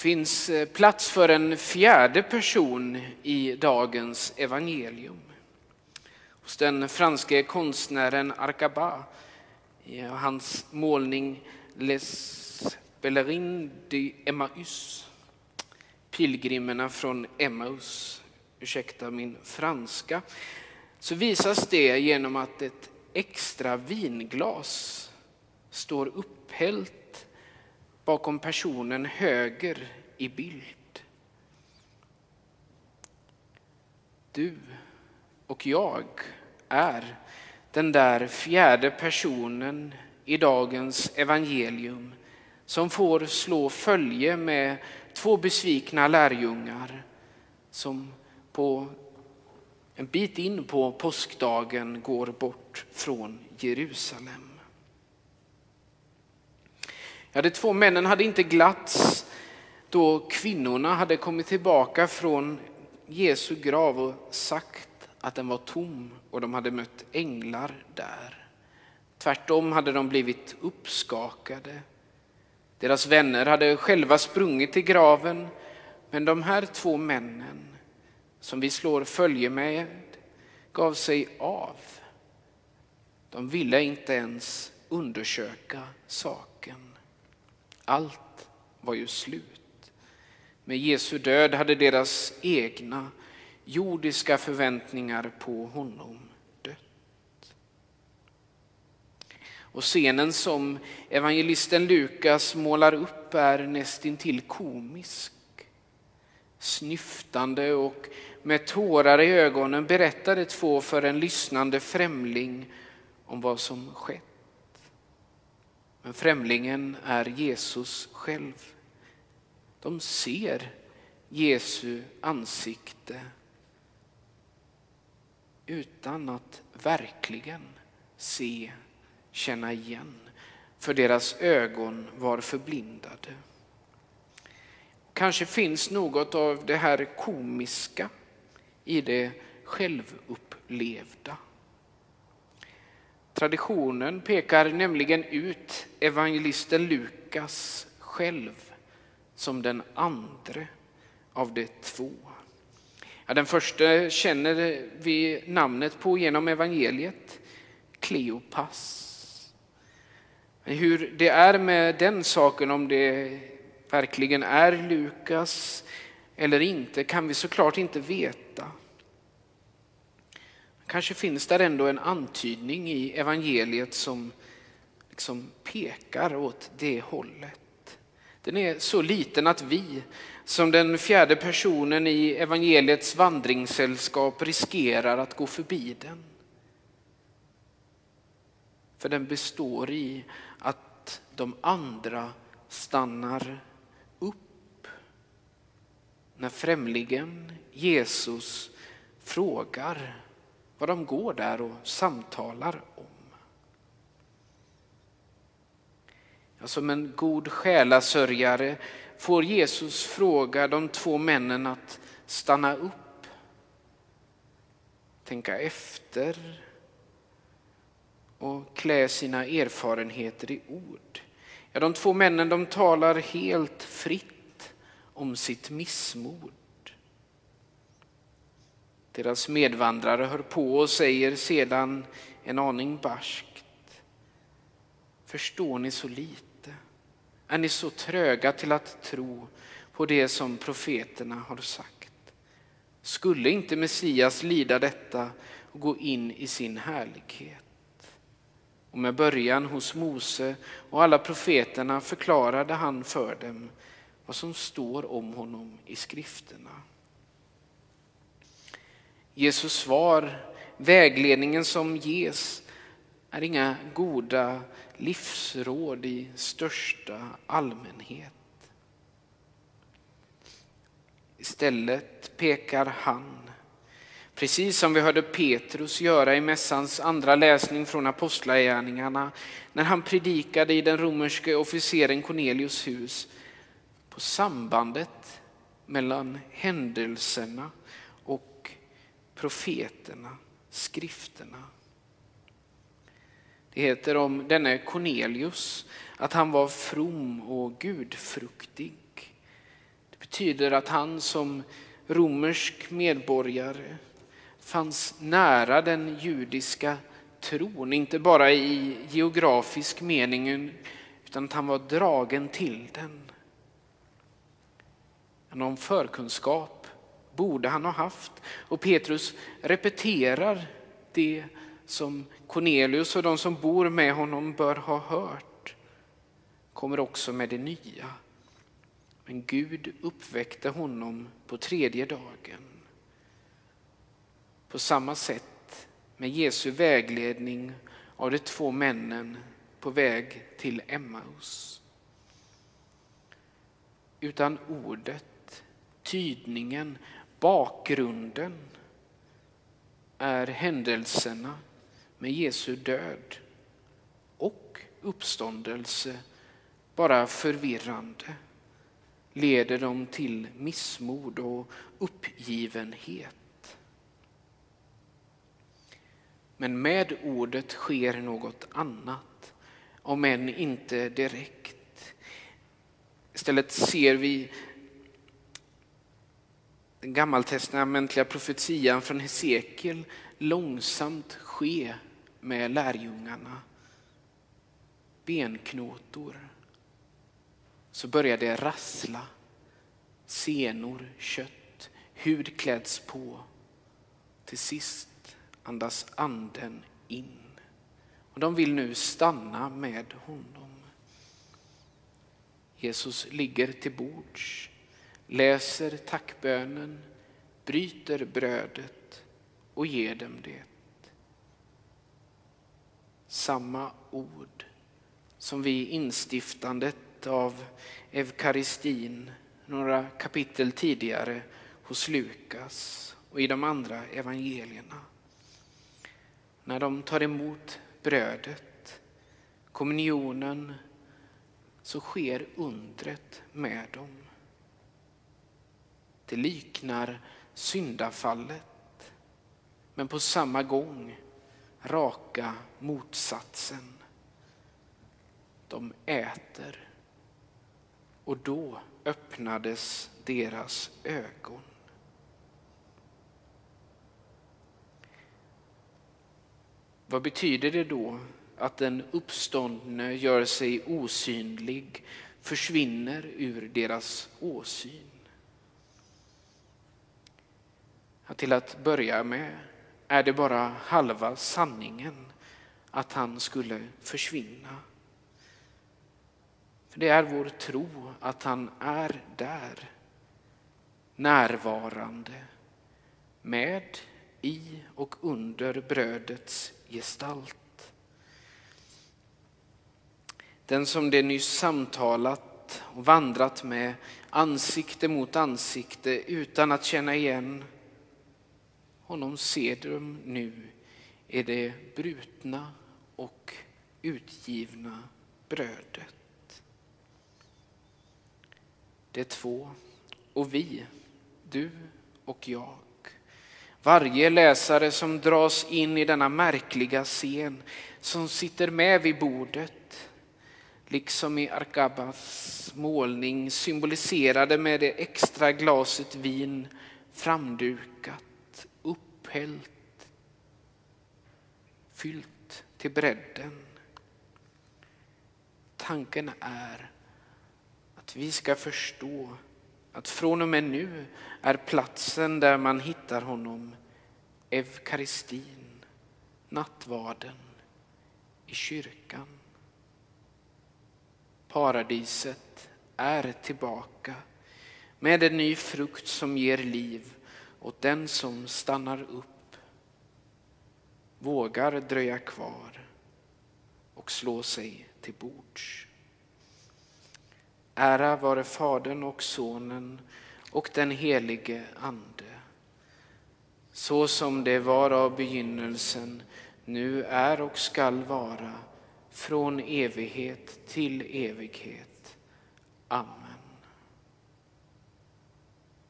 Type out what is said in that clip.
finns eh, plats för en fjärde person i dagens evangelium. Hos den franske konstnären Arcaba i hans målning Les Bellerines de Emmaus, pilgrimerna från Emmaus, ursäkta min franska, så visas det genom att ett extra vinglas står upphällt bakom personen höger i bild. Du och jag är den där fjärde personen i dagens evangelium som får slå följe med två besvikna lärjungar som på en bit in på påskdagen går bort från Jerusalem. Ja, de två männen hade inte glatts då kvinnorna hade kommit tillbaka från Jesu grav och sagt att den var tom och de hade mött änglar där. Tvärtom hade de blivit uppskakade. Deras vänner hade själva sprungit till graven, men de här två männen som vi slår följe med gav sig av. De ville inte ens undersöka saken. Allt var ju slut. Med Jesu död hade deras egna jordiska förväntningar på honom dött. Och scenen som evangelisten Lukas målar upp är nästintill komisk. Snyftande och med tårar i ögonen berättade två för en lyssnande främling om vad som skett. Men främlingen är Jesus själv. De ser Jesu ansikte utan att verkligen se, känna igen, för deras ögon var förblindade. Kanske finns något av det här komiska i det självupplevda. Traditionen pekar nämligen ut evangelisten Lukas själv som den andre av de två. Ja, den första känner vi namnet på genom evangeliet, Kleopas. Hur det är med den saken, om det verkligen är Lukas eller inte, kan vi såklart inte veta. Kanske finns där ändå en antydning i evangeliet som liksom pekar åt det hållet. Den är så liten att vi som den fjärde personen i evangeliets vandringssällskap riskerar att gå förbi den. För den består i att de andra stannar upp när främlingen Jesus frågar vad de går där och samtalar om. Ja, som en god själasörjare får Jesus fråga de två männen att stanna upp, tänka efter och klä sina erfarenheter i ord. Ja, de två männen de talar helt fritt om sitt missmod. Deras medvandrare hör på och säger sedan en aning barskt. Förstår ni så lite? är ni så tröga till att tro på det som profeterna har sagt? Skulle inte Messias lida detta och gå in i sin härlighet? Och med början hos Mose och alla profeterna förklarade han för dem vad som står om honom i skrifterna. Jesus svar, vägledningen som ges, är inga goda livsråd i största allmänhet. Istället pekar han, precis som vi hörde Petrus göra i mässans andra läsning från Apostlagärningarna, när han predikade i den romerske officeren Cornelius hus, på sambandet mellan händelserna profeterna, skrifterna. Det heter om denne Cornelius att han var from och gudfruktig. Det betyder att han som romersk medborgare fanns nära den judiska tron, inte bara i geografisk mening utan att han var dragen till den. Någon förkunskap borde han ha haft och Petrus repeterar det som Cornelius och de som bor med honom bör ha hört. Kommer också med det nya. Men Gud uppväckte honom på tredje dagen. På samma sätt med Jesu vägledning av de två männen på väg till Emmaus. Utan ordet, tydningen, bakgrunden är händelserna med Jesu död och uppståndelse bara förvirrande leder dem till missmod och uppgivenhet. Men med ordet sker något annat, om än inte direkt. Istället ser vi den gammaltestamentliga profetian från Hesekiel långsamt ske med lärjungarna. Benknotor. Så börjar det rassla. Senor, kött, hud kläds på. Till sist andas anden in. Och de vill nu stanna med honom. Jesus ligger till bords, läser tackbönen, bryter brödet och ger dem det. Samma ord som vid instiftandet av eukaristin några kapitel tidigare hos Lukas och i de andra evangelierna när de tar emot brödet, kommunionen, så sker undret med dem. Det liknar syndafallet, men på samma gång raka motsatsen. De äter och då öppnades deras ögon. Vad betyder det då att den uppståndne gör sig osynlig, försvinner ur deras åsyn? Till att börja med är det bara halva sanningen att han skulle försvinna. För det är vår tro att han är där, närvarande, med, i och under brödets gestalt. Den som det nyss samtalat och vandrat med ansikte mot ansikte utan att känna igen honom ser de nu i det brutna och utgivna brödet. Det är två och vi, du och jag. Varje läsare som dras in i denna märkliga scen, som sitter med vid bordet, liksom i Arkabas målning symboliserade med det extra glaset vin framdukat, upphällt, fyllt till bredden. Tanken är att vi ska förstå att från och med nu är platsen där man hittar honom eukaristin, nattvarden, i kyrkan. Paradiset är tillbaka med en ny frukt som ger liv åt den som stannar upp, vågar dröja kvar och slå sig till bords. Ära vare Fadern och Sonen och den helige Ande. Så som det var av begynnelsen, nu är och skall vara, från evighet till evighet. Amen.